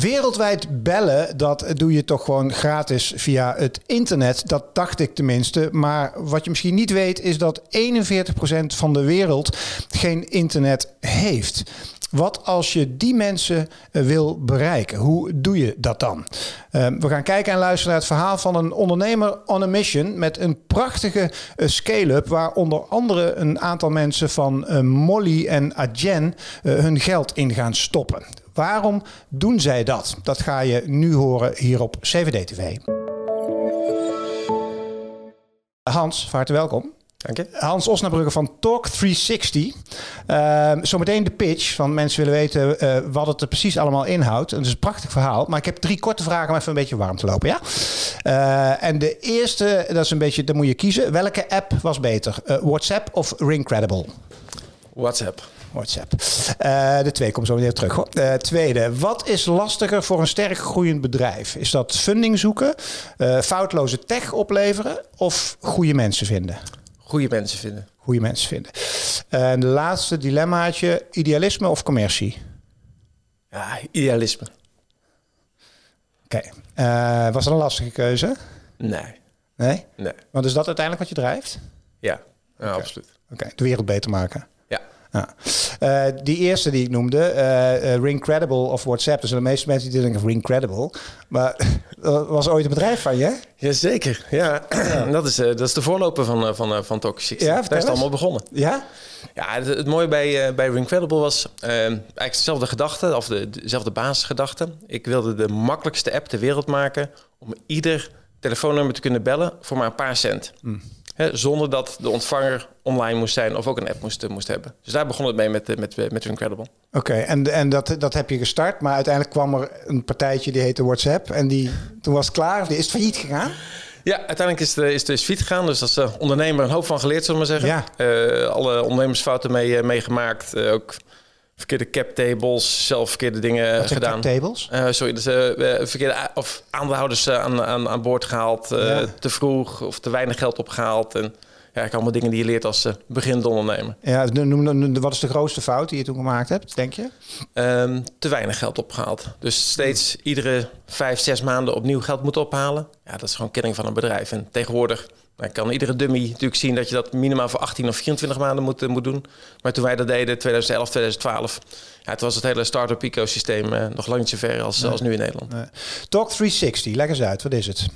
Wereldwijd bellen, dat doe je toch gewoon gratis via het internet. Dat dacht ik tenminste. Maar wat je misschien niet weet, is dat 41% van de wereld geen internet heeft. Wat als je die mensen eh, wil bereiken? Hoe doe je dat dan? Uh, we gaan kijken en luisteren naar het verhaal van een ondernemer on a mission met een prachtige uh, scale-up waar onder andere een aantal mensen van Molly en Adyen hun geld in gaan stoppen. Waarom doen zij dat? Dat ga je nu horen hier op CVD TV. Hans, van harte welkom. Dank je. Hans Osnabrugge van Talk 360. Uh, zometeen de pitch van mensen willen weten uh, wat het er precies allemaal inhoudt. Het is een prachtig verhaal, maar ik heb drie korte vragen om even een beetje warm te lopen. Ja? Uh, en de eerste, dat is een beetje, dan moet je kiezen. Welke app was beter? Uh, WhatsApp of Ringcredible? WhatsApp. WhatsApp. Uh, de twee komt zo weer terug. Uh, tweede, wat is lastiger voor een sterk groeiend bedrijf? Is dat funding zoeken, uh, foutloze tech opleveren of goede mensen vinden? Goede mensen vinden. Goede mensen vinden. En de laatste dilemmaatje, idealisme of commercie? Ja, idealisme. Oké. Okay. was dat een lastige keuze? Nee. Nee? Nee. Want is dat uiteindelijk wat je drijft? Ja, ja okay. absoluut. Oké, okay. de wereld beter maken. Ja. Ja. Uh, die eerste die ik noemde, uh, uh, Ringcredible of WhatsApp. Dus de meeste mensen die denken Ringcredible. Maar dat was ooit een bedrijf van je? Jazeker, ja. dat, is, dat is de voorloper van, van, van Toxic. Ja, Daar is het allemaal begonnen. Ja? Ja, het, het mooie bij, bij Ringcredible was eigenlijk dezelfde gedachte, of de, dezelfde basisgedachte. Ik wilde de makkelijkste app ter wereld maken om ieder telefoonnummer te kunnen bellen voor maar een paar cent. Mm. He, zonder dat de ontvanger online moest zijn of ook een app moest, moest hebben. Dus daar begon het mee met, met, met Incredible. Oké, okay, en, en dat, dat heb je gestart, maar uiteindelijk kwam er een partijtje die heette WhatsApp. En die, toen was het klaar, is het failliet gegaan? Ja, uiteindelijk is het, is dus failliet gegaan. Dus als ondernemer een hoop van geleerd, zullen we maar zeggen. Ja. Uh, alle ondernemersfouten mee, uh, meegemaakt. ook verkeerde cap tables, zelf verkeerde dingen Wat gedaan. Cap tables? Uh, sorry, dus, uh, verkeerde of aandeelhouders uh, aan, aan, aan boord gehaald, ja. te vroeg of te weinig geld opgehaald. En ja, ik allemaal dingen die je leert als beginnend ondernemer. Ja, noem, noem, wat is de grootste fout die je toen gemaakt hebt, denk je? Um, te weinig geld opgehaald. Dus steeds iedere vijf, zes maanden opnieuw geld moeten ophalen. Ja, dat is gewoon kenning van een bedrijf. En tegenwoordig kan iedere dummy natuurlijk zien dat je dat minimaal voor 18 of 24 maanden moet, moet doen. Maar toen wij dat deden, 2011, 2012, ja, toen was het hele start-up ecosysteem uh, nog lang niet zo ver als, nee. als nu in Nederland. Nee. Talk 360, leg eens uit, wat is het?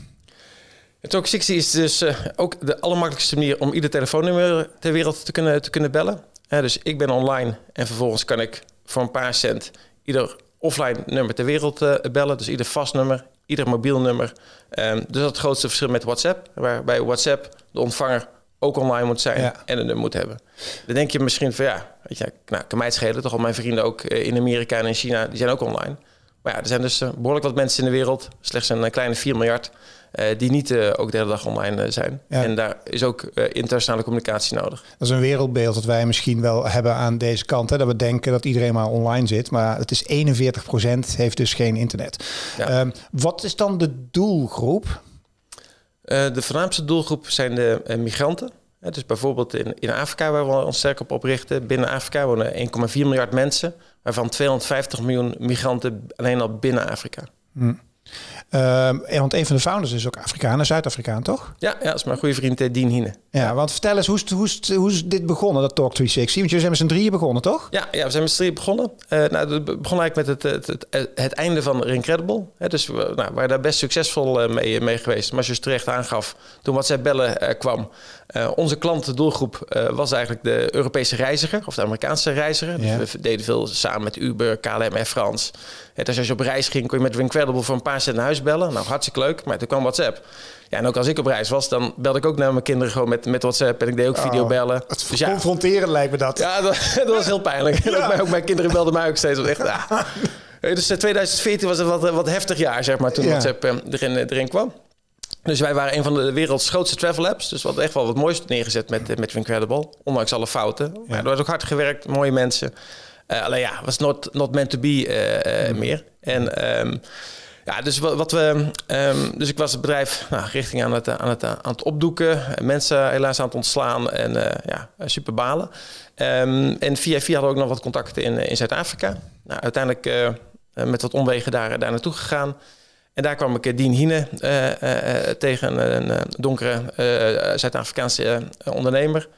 Talk 360 is dus uh, ook de allermakkelijkste manier om ieder telefoonnummer ter wereld te kunnen, te kunnen bellen. Uh, dus ik ben online en vervolgens kan ik voor een paar cent ieder offline nummer ter wereld uh, bellen. Dus ieder vast nummer, ieder mobiel nummer. Um, dus dat het grootste verschil met WhatsApp. Waarbij WhatsApp de ontvanger ook online moet zijn ja. en een nummer moet hebben. Dan denk je misschien van ja, weet je, nou, kan mij het schelen. Toch al mijn vrienden ook in Amerika en in China, die zijn ook online. Maar ja, er zijn dus behoorlijk wat mensen in de wereld. Slechts een kleine 4 miljard. Uh, die niet uh, ook de hele dag online uh, zijn. Ja. En daar is ook internationale communicatie nodig. Dat is een wereldbeeld dat wij misschien wel hebben aan deze kant. Hè? Dat we denken dat iedereen maar online zit. Maar het is 41% heeft dus geen internet. Ja. Um, wat is dan de doelgroep? de voornaamste doelgroep zijn de migranten. dus bijvoorbeeld in, in Afrika, waar we ons sterk op oprichten. Binnen Afrika wonen 1,4 miljard mensen. Waarvan 250 miljoen migranten alleen al binnen Afrika. Hmm. Uh, want een van de founders is ook Afrikaan, Zuid-Afrikaan, toch? Ja, ja, dat is mijn goede vriend uh, Dean Hine. Ja, want vertel eens, hoe is, hoe, is, hoe is dit begonnen, dat Talk 360? Want jullie zijn met z'n drieën begonnen, toch? Ja, ja we zijn met z'n drieën begonnen. Uh, nou, het begon eigenlijk met het, het, het, het einde van Rincredible. Hè, dus we nou, waren daar best succesvol uh, mee, mee geweest. Maar als je het terecht aangaf, toen WhatsApp bellen kwam... onze klantendoelgroep was eigenlijk de Europese reiziger, of de Amerikaanse reiziger. Ja. Dus we deden veel samen met Uber, KLM en Frans. Dus als je op reis ging, kon je met Rincredible voor een paar cent naar huis bellen. Nou, hartstikke leuk. Maar toen kwam WhatsApp. Ja, en ook als ik op reis was, dan belde ik ook naar mijn kinderen gewoon met, met WhatsApp. En ik deed ook videobellen. Oh, het dus ja, confronteren lijkt me dat. Ja, dat, dat was heel pijnlijk. Ja. En ook, mijn, ook mijn kinderen belden mij ook steeds. Echt, ja. Dus 2014 was een wat, wat heftig jaar, zeg maar, toen. WhatsApp eh, erin, erin kwam. Dus wij waren een van de werelds grootste travel labs. Dus we hadden echt wel wat moois neergezet met, met Incredible. Ondanks alle fouten. Maar er werd ook hard gewerkt, mooie mensen. Uh, alleen ja, was not, not meant to be uh, uh, meer. En um, ja, dus wat, wat we. Um, dus ik was het bedrijf nou, richting aan het, aan, het, aan het opdoeken. Mensen helaas aan het ontslaan. En ja, super balen. Um, en via via hadden we ook nog wat contacten in, in Zuid-Afrika. Nou, uiteindelijk met wat omwegen daar, daar naartoe gegaan. En daar kwam ik Dien Hine tegen, een, donkere Zuid-Afrikaanse ondernemer.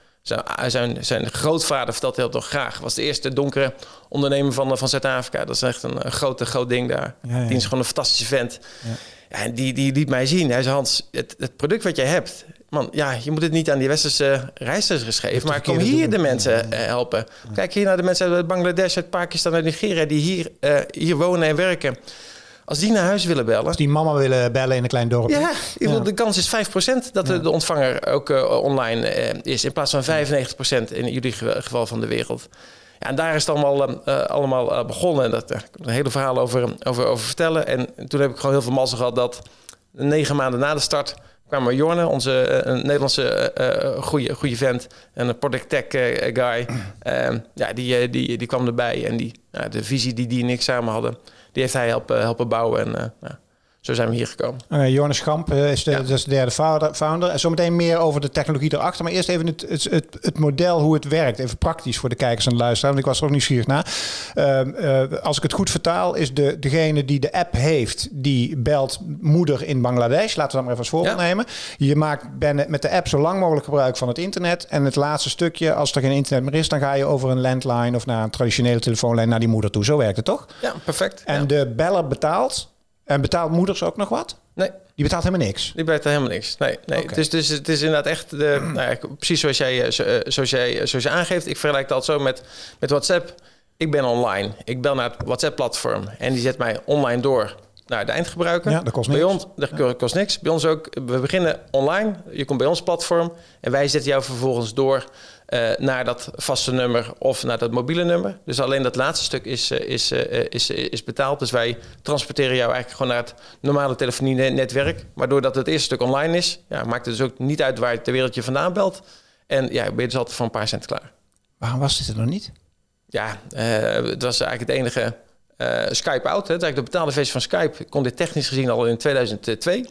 Zijn, zijn, grootvader vertelt heel toch graag. Was de eerste donkere ondernemer van, van Zuid-Afrika. Dat is echt een, een groot, groot ding daar. Die is gewoon een fantastische vent. Ja. en die, die liet mij zien. Hij zei, Hans, het, het product wat jij hebt... Man, ja, je moet het niet aan die westerse reizigers geven... maar kom hier de mensen helpen. Kijk hier naar de mensen uit Bangladesh, uit Pakistan, uit Nigeria... die hier, uh, hier wonen en werken... Als die naar huis willen bellen. Als die mama willen bellen in een klein dorp. Ja, ja. de kans is 5% dat de, ontvanger ook uh, online uh, is. In plaats van 95% in jullie geval van de wereld. Ja, en daar is het allemaal, uh, allemaal begonnen. En dat, ik heb een hele verhaal over, over, over vertellen. En toen heb ik gewoon heel veel mazzel gehad dat negen maanden na de start kwamen Jorne, onze uh, Nederlandse uh, goede, goede vent en een product tech uh, guy. Ehm, ja, die, die, die kwam erbij en die, de visie die die en ik samen hadden, die heeft hij helpen, helpen bouwen. En ja, zo zijn we hier gekomen. Uh, Jonas Schamp uh, is, de, ja. is de derde founder, founder. En zometeen meer over de technologie erachter. Maar eerst even het, het, het, het, model, hoe het werkt. Even praktisch voor de kijkers en de luisteraars. Want ik was er ook nieuwsgierig naar. Uh, als ik het goed vertaal, is de, degene die de app heeft... die belt moeder in Bangladesh. Laten we dat maar even als voorbeeld ja. nemen. Je maakt met de app zo lang mogelijk gebruik van het internet. En het laatste stukje, als er geen internet meer is... dan ga je over een landline of naar een traditionele telefoonlijn... naar die moeder toe. Zo werkt het toch? Ja, perfect. En ja. de beller betaalt... En betaalt moeders ook nog wat? Nee. Die betaalt helemaal niks? Die betaalt helemaal niks. Nee, nee. Okay. Dus, dus het is inderdaad echt... De, nou ja, precies zoals jij, zoals, jij, zoals je aangeeft. Ik vergelijk altijd zo met, met WhatsApp. Ik ben online. Ik bel naar het WhatsApp-platform. En die zet mij online door naar de eindgebruiker. Ja, dat kost niks. Bij ons, dat ja. kost niks. Bij ons ook. We beginnen online. Je komt bij ons platform. En wij zetten jou vervolgens door... Uh, naar dat vaste nummer of naar dat mobiele nummer. Dus alleen dat laatste stuk is, uh, is, uh, is, is betaald. Dus wij transporteren jou eigenlijk gewoon naar het normale telefonienetwerk. Maar doordat het eerste stuk online is, ja, maakt het dus ook niet uit waar ter wereld je vandaan belt. En ja, ben je dus altijd voor een paar cent klaar. Waarom was dit er nog niet? Ja, het was eigenlijk het enige Skype out. Hè. Het is eigenlijk de betaalde versie van Skype. Kon dit technisch gezien al in 2002.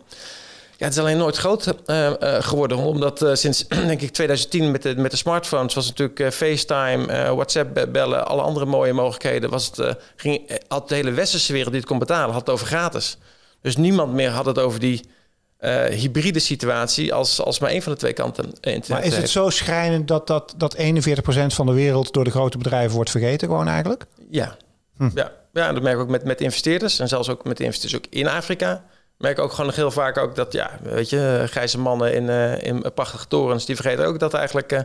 Ja, het is alleen nooit groot uh, uh, geworden. Omdat uh, sinds, denk ik, 2010 met de, met de smartphones... was natuurlijk FaceTime, WhatsApp bellen... alle andere mooie mogelijkheden. Was het, ging, had de hele westerse wereld die het kon betalen... had het over gratis. Dus niemand meer had het over die hybride situatie... Als, als maar één van de twee kanten internet Maar is het heeft. zo schrijnend dat, dat, dat 41% van de wereld... door de grote bedrijven wordt vergeten gewoon eigenlijk? Ja, hm. ja. Ja dat merk ik ook met, met investeerders. En zelfs ook met investeerders ook in Afrika merk ook gewoon heel vaak ook dat, ja, weet je, grijze mannen in, uh, in prachtige torens, die vergeten ook dat eigenlijk uh, 80%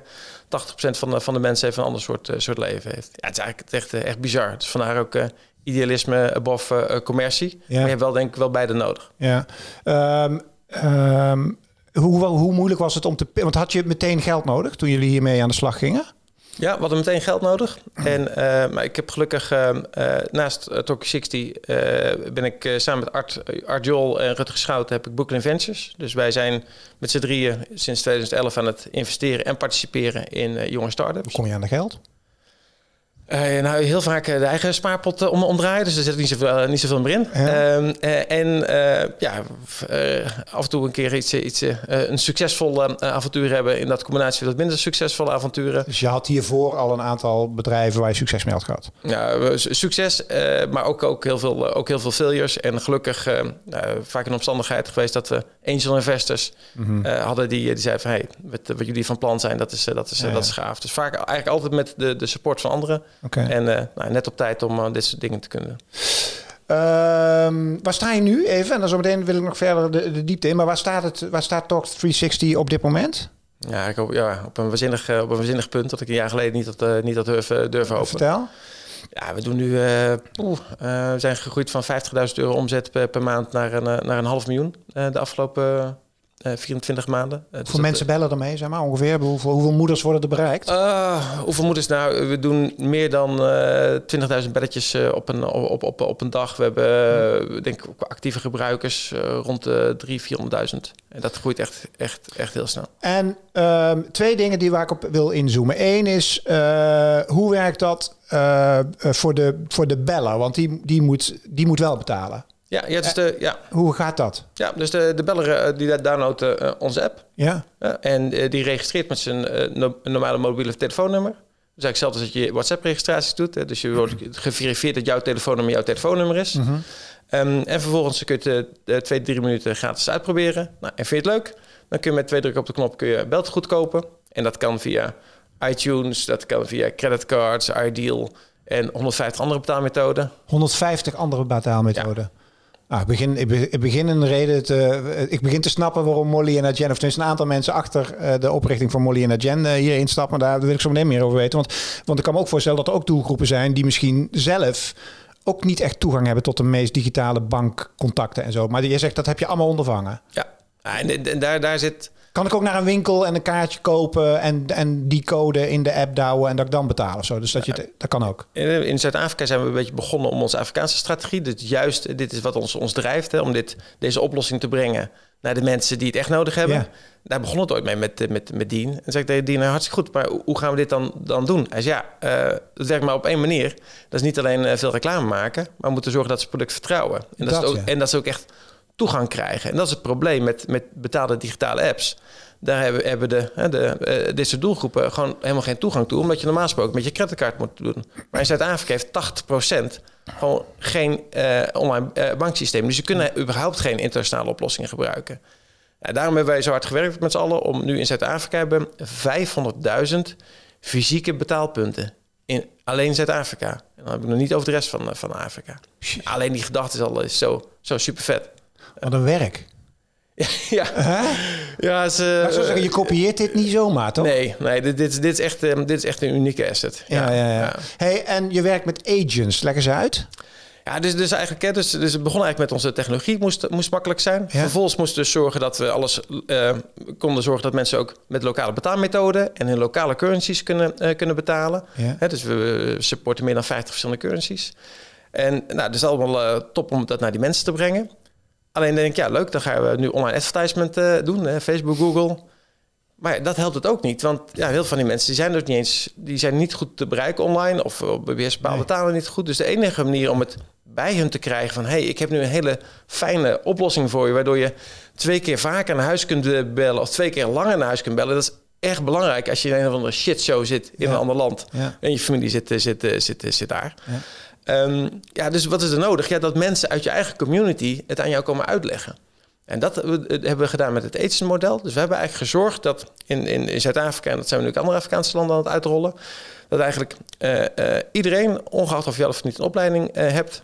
van de, van de mensen even een ander soort, uh, soort leven heeft. Ja, het is eigenlijk echt, echt bizar. Dus vandaar ook idealisme above commercie. Ja. Maar je hebt wel denk ik wel beide nodig. Ja. Um, um, hoe, hoe moeilijk was het om te... Want had je meteen geld nodig toen jullie hiermee aan de slag gingen? Ja, we hadden meteen geld nodig. En, uh, maar ik heb gelukkig uh, uh, naast Tokyo 60 ben ik samen met Art, Art Jol en Rutger Schout heb ik Ventures. Dus wij zijn met z'n drieën sinds 2011 aan het investeren en participeren in jonge start-ups. Hoe kom je aan de geld? Uh, nou, heel vaak de eigen spaarpot om, omdraaien, dus er zit niet zoveel, niet zoveel meer in. Ja. Uh, en ja, af en toe een keer iets, iets een succesvol avontuur hebben in dat combinatie met wat minder succesvolle avonturen. Dus je had hiervoor al een aantal bedrijven waar je succes mee had gehad? Ja, succes, maar ook, ook, heel veel, ook heel veel failures. En gelukkig vaak een omstandigheid geweest dat we angel investors -hmm. hadden die, die zeiden van hey, wat, wat jullie van plan zijn, dat is, dat is, ja, dat is gaaf. Dus vaak eigenlijk altijd met de, de support van anderen. Okay. En uh, nou, net op tijd om uh, dit soort dingen te kunnen doen. Um, waar sta je nu even? En dan zometeen wil ik nog verder de, de, diepte in. Maar waar staat, het, waar staat Talk 360 op dit moment? Ja, ik hoop, ja op, een waanzinnig, op een waanzinnig punt dat ik een jaar geleden niet had, uh, niet had durven, durven hopen. Vertel. Ja, we doen nu. Uh, poeh, uh, we zijn gegroeid van 50.000 euro omzet per, per, maand naar een, naar een half miljoen de afgelopen 24 maanden. Dus Hoeveel mensen bellen ermee, zeg maar, ongeveer? Hoeveel, hoeveel moeders worden er bereikt? hoeveel moeders? Nou, we doen meer dan 20.000 belletjes op, een, op, op, op een dag. We hebben, denk ik, actieve gebruikers rond de 300.000, 400.000. En dat groeit echt, echt, echt heel snel. En ehm, twee dingen die waar ik op wil inzoomen. Eén is, hoe werkt dat voor, de, voor de beller? Want die, die, moet, die moet wel betalen. Ja, ja, dus de, ja. Hoe gaat dat? Ja, dus de, de beller uh, die downloadt uh, onze app. Ja. en uh, die registreert met zijn no normale mobiele telefoonnummer. Dus eigenlijk zelfs als je WhatsApp-registraties doet. Hè, dus je wordt geverifieerd dat jouw telefoonnummer jouw telefoonnummer is. Mm -hmm. um, en vervolgens kun je het twee, drie minuten gratis uitproberen. Nou, en vind je het leuk? Dan kun je met twee drukken op de knop kun je beltegoed kopen. En dat kan via iTunes, dat kan via creditcards, Ideal en 150 andere betaalmethoden. 150 andere betaalmethoden. Ja. Ah, ik, begin, ik begin een reden te, ik begin te snappen waarom Molly en Agen, of tenminste een aantal mensen achter uh, de oprichting van Molly en Agen uh, hierin stappen. Maar daar wil ik zo meteen meer over weten. Want, want ik kan me ook voorstellen dat er ook doelgroepen zijn die misschien zelf ook niet echt toegang hebben tot de meest digitale bankcontacten en zo. Maar je zegt dat heb je allemaal ondervangen. Ja, en, en daar, daar zit kan ik ook naar een winkel en een kaartje kopen en, en die code in de app douwen en dat ik dan betaal of zo? Dus dat, je dat kan ook. In, in Zuid-Afrika zijn we een beetje begonnen om onze Afrikaanse strategie. Dus juist, dit is wat ons, ons drijft, hè, om dit, deze oplossing te brengen naar de mensen die het echt nodig hebben. Ja. Daar begon het ooit mee met, met, met Dean. En zei ik tegen Dean, nou, hartstikke goed, maar hoe gaan we dit dan, dan doen? Hij zei, ja, uh, dat werkt maar op één manier. Dat is niet alleen uh, veel reclame maken, maar we moeten zorgen dat ze product vertrouwen. En dat, dat, ook, ja. en dat ze ook echt toegang krijgen. En dat is het probleem met, met betaalde digitale apps. Daar hebben, hebben de, de, uh, deze doelgroepen gewoon helemaal geen toegang toe, omdat je normaal gesproken met je creditcard moet doen. Maar in Zuid-Afrika heeft 80% gewoon geen uh, online uh, banksysteem. Dus je kunnen überhaupt geen internationale oplossingen gebruiken. Ja, daarom hebben wij zo hard gewerkt met z'n allen om nu in Zuid-Afrika hebben 500.000 fysieke betaalpunten. In alleen Zuid-Afrika. En dan heb ik nog niet over de rest van, van Afrika. Alleen die gedachte is al is zo, zo super vet. Wat een werk. Ja, ja ze, maar zo zeggen, je kopieert dit niet zomaar, toch? Nee, nee dit, dit, dit, is echt, dit is echt een unieke asset. Ja, ja, ja. ja. Hey, en je werkt met agents. Leg eens uit. Ja, dus, dus eigenlijk, dus, dus het begon eigenlijk met onze technologie, moest, moest makkelijk zijn. Ja. Vervolgens moesten we dus zorgen dat we alles uh, konden zorgen dat mensen ook met lokale betaalmethoden en in lokale currencies kunnen, uh, kunnen betalen. Ja. Hè, dus we supporten meer dan 50 verschillende currencies. En nou, het is allemaal uh, top om dat naar die mensen te brengen. Alleen denk ik, ja, leuk, dan gaan we nu online advertisement uh, doen, hè, Facebook, Google. Maar dat helpt het ook niet, want ja, heel veel van die mensen die zijn dus niet eens, die zijn niet goed te bereiken online of op bepaalde talen niet goed. Dus de enige manier om het bij hun te krijgen van, hey, ik heb nu een hele fijne oplossing voor je, waardoor je twee keer vaker naar huis kunt bellen of twee keer langer naar huis kunt bellen. Dat is echt belangrijk als je in een of andere shitshow zit in Ja. een ander land Ja. en je familie zit, zit, zit, zit, zit daar. Ja. Ehm, ja, dus wat is er nodig? Ja, dat mensen uit je eigen community het aan jou komen uitleggen. En dat hebben we- hebben we gedaan met het Aidsen-model. Dus we hebben eigenlijk gezorgd dat in, in, Zuid-Afrika... en dat zijn we nu ook andere Afrikaanse landen aan het uitrollen... dat eigenlijk eh, eh, iedereen, ongeacht of je of niet een opleiding eh, hebt...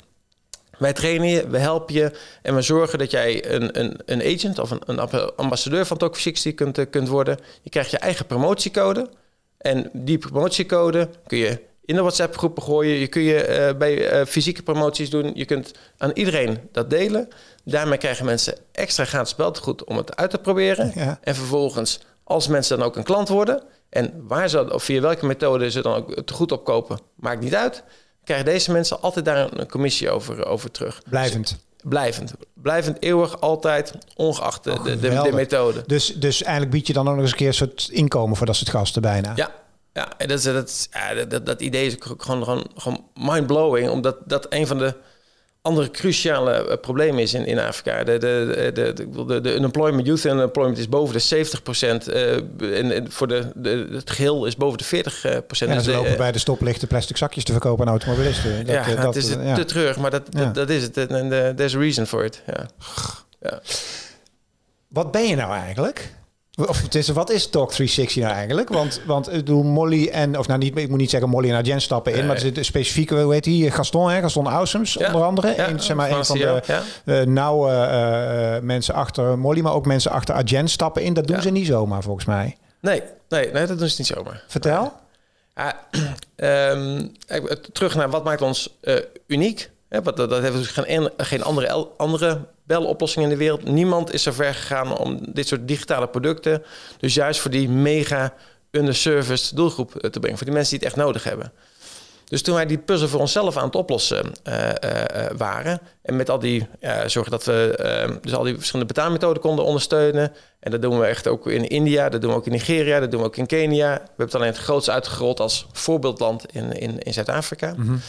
wij trainen je, we helpen je en we zorgen dat jij een, een, een agent... of een, een ambassadeur van Talk 60 kunt, eh, kunt worden. Je krijgt je eigen promotiecode... En die promotiecode kun je in de WhatsApp-groepen gooien. Je kun je eh, bij eh, fysieke promoties doen. Je kunt aan iedereen dat delen. Daarmee krijgen mensen extra gratis beltegoed om het uit te proberen. Ja. En vervolgens, als mensen dan ook een klant worden... en waar ze, of via welke methode ze dan ook te goed opkopen, maakt niet uit... krijgen deze mensen altijd daar een commissie over, over terug. Blijvend. Blijvend. Blijvend, eeuwig, altijd, ongeacht de, Oh, de, de, methode. Dus, dus eigenlijk bied je dan ook nog eens een keer een soort inkomen voor dat soort gasten bijna. Ja, ja en dat, dat, dat, idee is gewoon, gewoon, gewoon mind-blowing. Omdat dat een van de andere cruciale eh, problemen is in, in Afrika. De, de, de, de, unemployment, youth unemployment is boven de 70 procent. en, en voor de, de, het geheel is boven de 40 procent. Dus ze de, lopen eh, bij de stoplichten plastic zakjes te verkopen aan automobilisten. Dat, ja, eh, dat, het is eh, ja. te treurig, maar dat, Ja. dat, dat is het. En eh, there's a reason for it. Ja. Ja. Wat ben je nou eigenlijk? Of het is, wat is Talk 360 nou eigenlijk? Want, want ik bedoel, Molly en, of nou niet, ik moet niet zeggen Molly en Arjen stappen in, Nee. maar er zit een specifieke, hoe heet die? Gaston, hè? Gaston Ausems Ja. onder andere. Ja, Een, zeg maar, een van de ja. eh, nauwe eh, eh, mensen achter Molly, maar ook mensen achter Arjen stappen in. Dat doen Ja. ze niet zomaar volgens mij. Nee, nee, nee, dat doen ze niet zomaar. Vertel. Ja, ehm, terug naar wat maakt ons eh, uniek. Wat, dat, dat heeft dus geen, en- geen andere, andere beloplossingen in de wereld. Niemand is zo ver gegaan om dit soort digitale producten, dus juist voor die mega underserviced doelgroep te brengen, voor die mensen die het echt nodig hebben. Dus toen wij die puzzel voor onszelf aan het oplossen uh, uh, waren. En met al die zorgen dat we dus al die verschillende betaalmethoden konden ondersteunen. En dat doen we echt ook in India, dat doen we ook in Nigeria, dat doen we ook in Kenia. We hebben het alleen het grootste uitgerold als voorbeeldland in, in, in Zuid-Afrika. Mm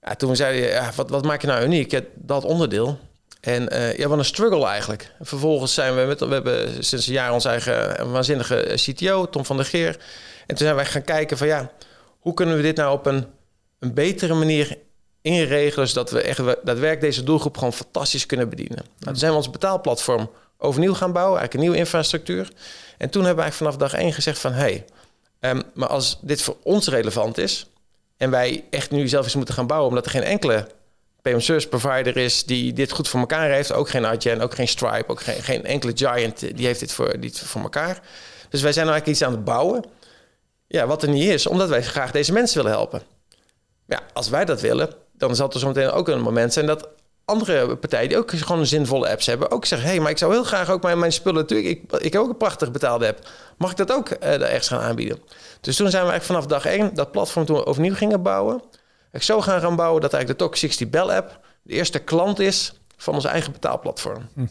ja, toen zeiden ja, wat, wat maak je nou uniek? dat onderdeel. En ja, wat een struggle eigenlijk. Vervolgens zijn we met, we hebben sinds een jaar ons eigen waanzinnige CTO, Tom van der Geer. En toen zijn wij gaan kijken van ja hoe kunnen we dit nou op een, een betere manier inregelen, zodat we echt daadwerkelijk deze doelgroep gewoon fantastisch kunnen bedienen. Nou, toen zijn we ons betaalplatform overnieuw gaan bouwen, eigenlijk een nieuwe infrastructuur. En toen hebben wij vanaf dag één gezegd van, hey, um, maar als dit voor ons relevant is en wij echt nu zelf eens moeten gaan bouwen, omdat er geen enkele payment service provider is die dit goed voor elkaar heeft, ook geen Adyen, ook geen Stripe, ook geen, geen enkele giant die heeft dit voor, dit voor elkaar. Dus wij zijn eigenlijk iets aan het bouwen ja, wat er niet is, omdat wij graag deze mensen willen helpen. Ja, als wij dat willen, dan zal er zometeen ook een moment zijn dat andere partijen die ook gewoon zinvolle apps hebben, ook zeggen: hé, hey, maar ik zou heel graag ook mijn, mijn spullen natuurlijk. Ik, ik heb ook een prachtig betaalde app. Mag ik dat ook uh, ergens gaan aanbieden? Dus toen zijn we eigenlijk vanaf dag één dat platform toen we overnieuw gingen bouwen. Ik zo gaan gaan bouwen dat eigenlijk de Talk 60 Bell app de eerste klant is van ons eigen betaalplatform. Hm.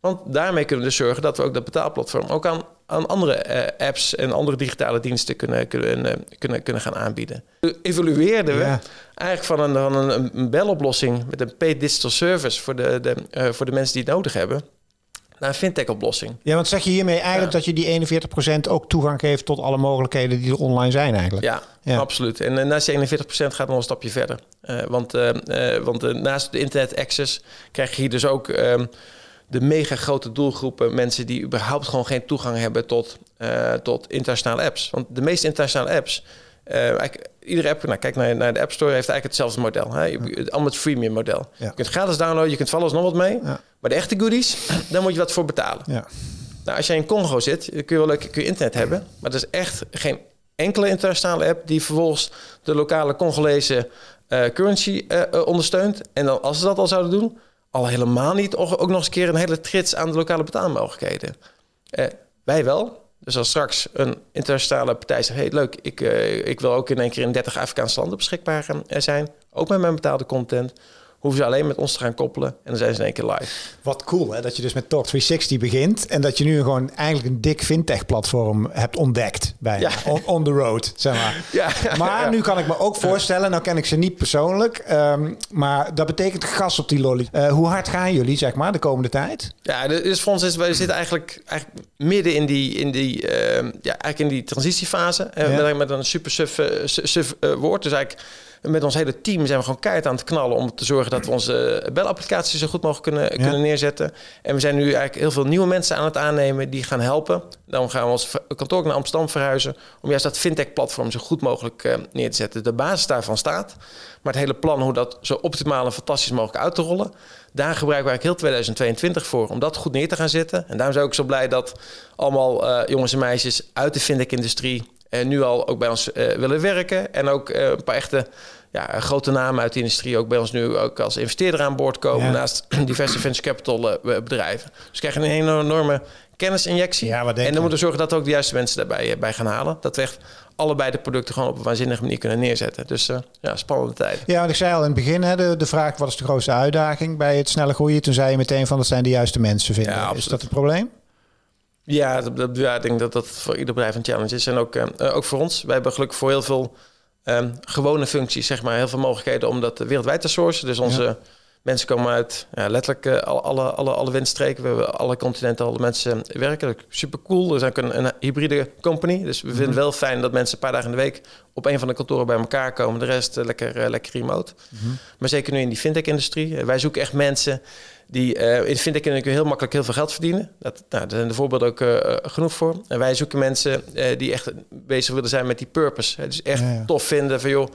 Want daarmee kunnen we dus zorgen dat we ook dat betaalplatform ook aan, aan andere eh, apps en andere digitale diensten kunnen, kunnen, uh, kunnen, kunnen gaan aanbieden. Evolueerden we eigenlijk van een, van een, een beloplossing met een paid digital service voor de, de, uh, voor de mensen die het nodig hebben. Naar een fintech-oplossing. Ja, want zeg je hiermee eigenlijk dat je die 41% ook toegang geeft tot alle mogelijkheden die er online zijn eigenlijk? Ja, ja. absoluut. En naast die 41% gaat nog een stapje verder. want want naast de internet access krijg je hier dus ook ehm, de mega grote doelgroepen mensen die überhaupt gewoon geen toegang hebben tot, uh, tot internationale apps. Want de meeste internationale apps, uh, iedere app, nou, kijk naar, naar de App Store, heeft eigenlijk hetzelfde model. Hè? Je, allemaal het freemium model. Je kunt gratis downloaden, je kunt van alles nog wat mee. Maar de echte goodies, daar moet je wat voor betalen. Ja. Nou, als jij in Congo zit, kun je wel leuk kun je internet hebben. Maar er is echt geen enkele internationale app die vervolgens de lokale Congolese uh, currency ondersteunt. En dan, als ze dat al zouden doen, al helemaal niet ook nog eens een keer een hele trits aan de lokale betaalmogelijkheden. Eh, wij wel. Dus als straks een internationale partij zegt... hey, leuk, ik, uh, ik wil ook in één keer in 30 Afrikaanse landen beschikbaar uh, zijn... ook met mijn betaalde content hoeven ze alleen met ons te gaan koppelen en dan zijn ze in één keer live. Wat cool hè, dat je dus met Talk 360 begint en dat je nu gewoon eigenlijk een dik fintech platform hebt ontdekt bij ja. on, the road, zeg maar. Ja, maar nu kan ik me ook voorstellen, nou ken ik ze niet persoonlijk, um, maar dat betekent gas op die lolly. Uh, hoe hard gaan jullie, zeg maar, de komende tijd? Ja, dus voor ons is, wij zitten eigenlijk, eigenlijk midden in die, in die, uh, ja, eigenlijk in die transitiefase. Uh, met, met een super suf, suf woord, dus eigenlijk met ons hele team zijn we gewoon keihard aan het knallen om te zorgen dat we onze belapplicaties zo goed mogelijk kunnen, kunnen neerzetten. En we zijn nu eigenlijk heel veel nieuwe mensen aan het aannemen die gaan helpen. Dan gaan we ons kantoor naar Amsterdam verhuizen om juist dat fintech-platform zo goed mogelijk uh, neer te zetten. De basis daarvan staat, maar het hele plan hoe dat zo optimaal en fantastisch mogelijk uit te rollen, daar gebruiken we eigenlijk heel 2022 voor om dat goed neer te gaan zetten. En daarom ben ik ook zo blij dat allemaal uh, jongens en meisjes uit de fintech-industrie en nu al ook bij ons uh, willen werken. En ook uh, een paar echte ja, grote namen uit de industrie ook bij ons nu ook als investeerder aan boord komen. Naast diverse venture capital bedrijven. Dus we krijgen een enorme kennisinjectie. Ja, en dan moeten we zorgen dat ook de juiste mensen daarbij bij gaan halen. Dat we echt allebei de producten gewoon op een waanzinnige manier kunnen neerzetten. Dus uh, ja, spannende tijd. Ja, want ik zei al in het begin, hè, de, de vraag wat is de grootste uitdaging bij het snelle groeien? Toen zei je meteen van dat zijn de juiste mensen vinden. Ja, is dat het probleem? Ja, ik denk dat dat voor ieder bedrijf een challenge is. En ook, uh, ook voor ons. Wij hebben gelukkig voor heel veel um, gewone functies, zeg maar, heel veel mogelijkheden om dat wereldwijd te sourcen. Dus onze mensen komen uit ja, letterlijk uh, alle, alle, alle windstreken. We hebben alle continenten, alle mensen werken. Super cool. We zijn ook een, een hybride company. Dus we vinden het mhm. wel fijn dat mensen een paar dagen in de week op een van de kantoren bij elkaar komen. De rest uh, lekker, lekker remote. Mhm. Maar zeker nu in die fintech-industrie. wij zoeken echt mensen die in fintech kunnen heel makkelijk heel veel geld verdienen. Dat, nou, daar zijn de voorbeelden ook genoeg voor. En wij zoeken mensen die echt bezig willen zijn met die purpose. Dus echt tof vinden van joh,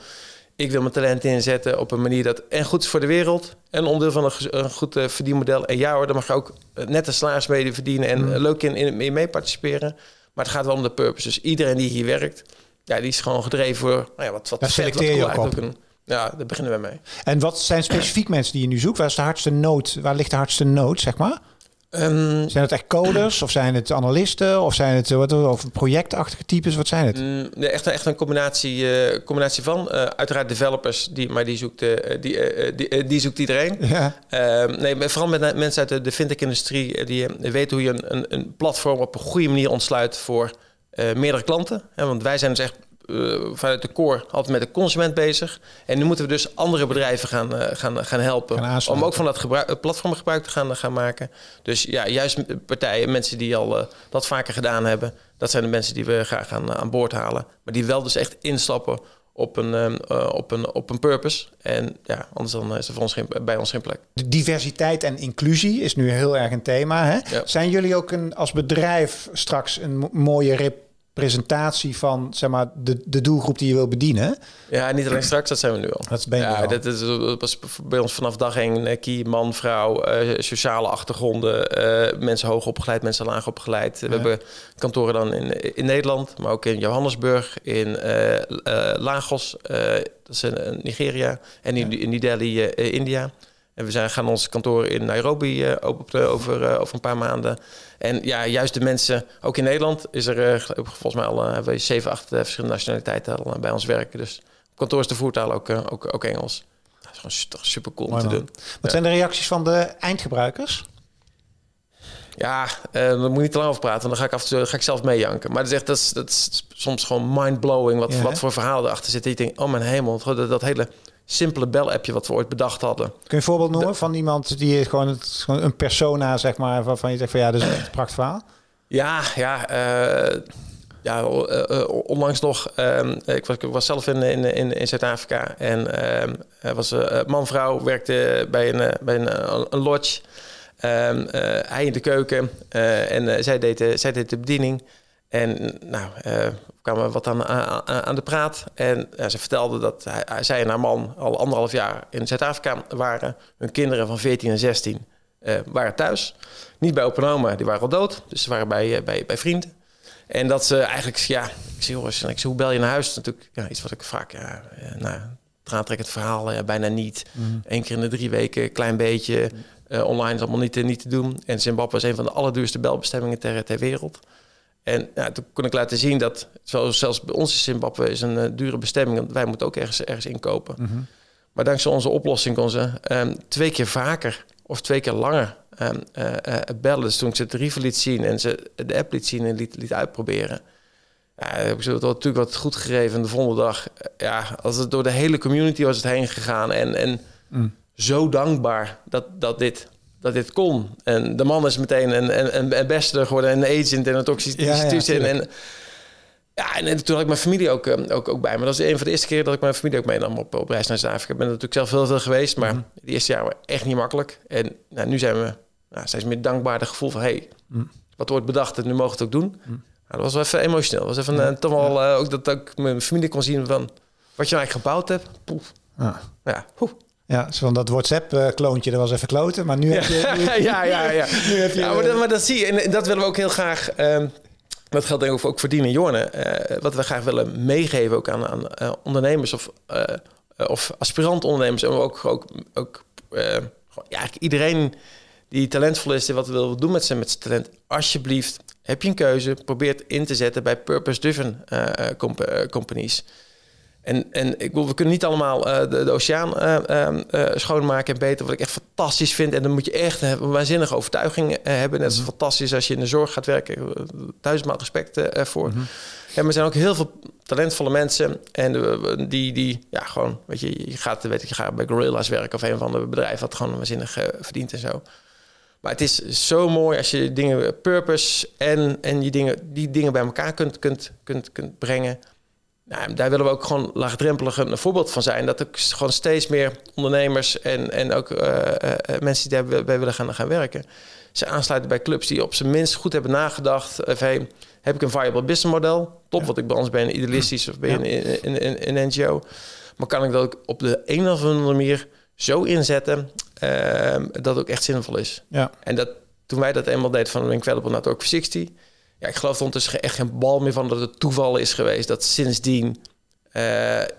ik wil mijn talent inzetten op een manier dat en goed is voor de wereld. En onderdeel van een, een goed verdienmodel. En ja hoor, dan mag je ook net een salaris mee verdienen en mm. leuk in, in, mee participeren. Maar het gaat wel om de purpose. Dus iedereen die hier werkt, ja, die is gewoon gedreven voor nou ja, wat, wat Daar selecteer je ook op. Een, Ja, daar beginnen we mee. En wat zijn specifiek mensen die je nu zoekt? Waar is de hardste nood? Waar ligt de hardste nood, zeg maar? Um, zijn het echt coders of zijn het analisten of zijn het wat, of projectachtige types? Wat zijn het? Mm, echt, echt een combinatie, uh, combinatie van. Uh, uiteraard developers, die, maar die zoekt, uh, die, die, die, zoekt iedereen. Ja. Ehm, nee, vooral met mensen uit de, de fintech-industrie die weten hoe je een, een, een, platform op een goede manier ontsluit voor meerdere klanten. want wij zijn dus echt uh, vanuit de core altijd met de consument bezig. En nu moeten we dus andere bedrijven gaan, uh, gaan, gaan helpen. om ook van dat gebruik, eh, platform gebruik te gaan, gaan maken. Dus ja, juist partijen, mensen die al uh, dat vaker gedaan hebben. Dat zijn de mensen die we graag gaan aan boord halen. Maar die wel dus echt instappen op een, op een, op een purpose. En ja, anders dan is er voor ons geen, bij ons geen plek. De diversiteit en inclusie is nu heel erg een thema. Hè? Zijn jullie ook een, als bedrijf straks een mooie rip presentatie van zeg maar, de, de doelgroep die je wil bedienen. Ja, niet alleen straks, dat zijn we nu al. Dat ben je ja, dat is dat was bij ons vanaf dag één key, man, vrouw, uh, sociale achtergronden, uh, mensen hoog opgeleid, mensen laag opgeleid. We hebben kantoren dan in, in Nederland, maar ook in Johannesburg, in uh, Lagos, dat is in Nigeria, en in, in New Delhi, India. En we zijn, gaan ons kantoor in Nairobi uh, open over, uh, over een paar maanden. En ja, juist de mensen, ook in Nederland is er uh, volgens mij al hebben we zeven, acht verschillende nationaliteiten al bij ons werken. Dus op kantoor is de voertaal ook, ook, ook Engels. Dat is gewoon toch super cool om te doen. Wat zijn de reacties van de eindgebruikers? Ja, daar moet je niet te lang over praten, want dan ga ik af en toe ga ik zelf meejanken. Maar dat is echt, dat is, dat is soms gewoon mind-blowing wat, wat voor verhalen erachter zitten. Je denkt, oh mijn hemel, dat, dat hele simpele bel-appje wat we ooit bedacht hadden. Kun je een voorbeeld noemen van iemand die gewoon, het, gewoon een persona, zeg maar, waarvan je zegt van ja, dat is echt een prachtig verhaal? Ja, ja, uh, ja, uh, onlangs nog. Uh, ik, was, ik was zelf in, in, in, in Zuid-Afrika en uh, was man, vrouw werkte bij een, bij een, een lodge. Ehm, hij in de keuken en zij, deed, zij deed de bediening. En nou, uh, kwamen wat aan, aan, aan, de praat. En ze vertelde dat hij, zij en haar man al anderhalf jaar in Zuid-Afrika waren. Hun kinderen van 14 en 16 uh, eh, waren thuis. Niet bij opa die waren al dood. Dus ze waren bij, uh, bij, bij vrienden. En dat ze eigenlijk, ja, ik zie jongens, ik zie, hoe bel je naar huis? Natuurlijk, ja, iets wat ik vaak, ja, nou, traantrekkend verhaal, ja, bijna niet. Mm. Eén keer in de drie weken, klein beetje. online is allemaal niet, niet te doen. En Zimbabwe is een van de allerduurste belbestemmingen ter, ter wereld. En ja, toen kon ik laten zien dat, zelfs bij ons in Zimbabwe is een uh, dure bestemming, want wij moeten ook ergens, ergens inkopen. Mm Maar dankzij onze oplossing kon ze um, twee keer vaker of twee keer langer um, uh, uh, bellen. Dus toen ik ze het rieven liet zien en ze de app liet zien en liet, liet uitproberen, ja, heb ik ze natuurlijk wat goed gegeven. de volgende dag, ja, als het door de hele community was het heen gegaan en, en mm. zo dankbaar dat, dat dit dat dit kon. En de man is meteen een, een, een beste geworden, een agent en een toxische ja, ja, en, ja, en toen had ik mijn familie ook, eh, ook, ook bij me. Dat is een van de eerste keer dat ik mijn familie ook meenam op, op reis naar Zuid-Afrika. Ik ben natuurlijk zelf heel veel geweest, maar mm de eerste jaar waren echt niet makkelijk. En nou, nu zijn we nou, steeds meer dankbaar. Het gevoel van, hey, mhm. wat wordt bedacht en nu mogen we het ook doen. Mhm. Nou, dat was wel even emotioneel. Dat was even uh, toch wel uh, ook dat ik mijn familie kon zien van wat je nou eigenlijk gebouwd hebt. Poef. Ja, ja, van dat WhatsApp-kloontje, dat was even kloten. Maar nu heb je... ja, ja, ja. nu heb je, ja maar, dat, maar dat zie je. En dat willen we ook heel graag... Um, dat geldt denk ik ook voor Dien en Jorne. Uh, wat we graag willen meegeven ook aan, aan uh, ondernemers of, uh, of aspirant ondernemers. En ook, ook, ook ja, iedereen die talentvol is, die wat wil doen met zijn, met zijn talent. Alsjeblieft, heb je een keuze, probeer het in te zetten bij purpose-driven comp companies. En, en ik wil, we kunnen niet allemaal uh, de, de, oceaan uh, uh, schoonmaken en beter. Wat ik echt fantastisch vind. En dan moet je echt een waanzinnige overtuiging hebben. Net is mhm. fantastisch als je in de zorg gaat werken. Duizendmaal respect voor. Mm En er zijn ook heel veel talentvolle mensen. En die, die ja, gewoon, weet je, je gaat, weet je, je gaat bij Gorilla's werken of een van de bedrijven wat gewoon waanzinnig verdient en zo. Maar het is zo mooi als je dingen, purpose en, en je dingen, die dingen bij elkaar kunt, kunt, kunt, kunt brengen. Nou, daar willen we ook gewoon laagdrempelig een voorbeeld van zijn. Dat er gewoon steeds meer ondernemers en, en ook uh, uh, mensen die daarbij willen gaan, gaan werken, ze aansluiten bij clubs die op zijn minst goed hebben nagedacht. Hey, heb ik een viable business model? Top, wat ik bij ons ben idealistisch of ben ja. in, in, in, in, een NGO. Maar kan ik dat ook op de een of andere manier zo inzetten ehm, dat het ook echt zinvol is? Ja. En dat, toen wij dat eenmaal deden van Incredible Network 60 ja, ik geloof ondertussen echt geen bal meer van dat het toeval is geweest dat sindsdien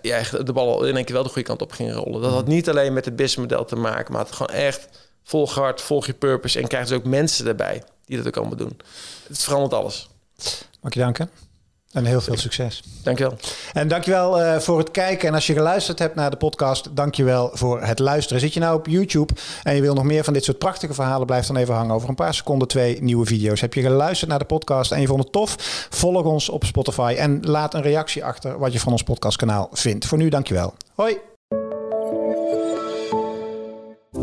ja, de bal in één keer wel de goede kant op ging rollen. Dat had niet alleen met het businessmodel te maken, maar het gewoon echt volg hard, volg je purpose en krijg dus ook mensen erbij die dat ook allemaal doen. Het verandert alles. Mag je danken. En heel veel succes. Dankjewel. En dankjewel uh, voor het kijken. En als je geluisterd hebt naar de podcast, dankjewel voor het luisteren. Zit je nou op YouTube en je wil nog meer van dit soort prachtige verhalen, blijf dan even hangen. Over een paar seconden twee nieuwe video's. Heb je geluisterd naar de podcast en je vond het tof? Volg ons op Spotify en laat een reactie achter wat je van ons podcastkanaal vindt. Voor nu dankjewel. Hoi.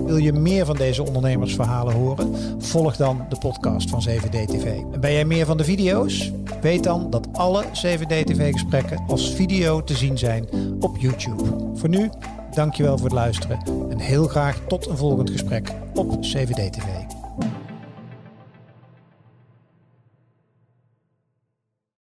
Wil je meer van deze ondernemersverhalen horen? Volg dan de podcast van 7D TV. En ben jij meer van de video's? Weet dan dat alle 7D TV gesprekken als video te zien zijn op YouTube. Voor nu, dankjewel voor het luisteren en heel graag tot een volgend gesprek op 7D TV.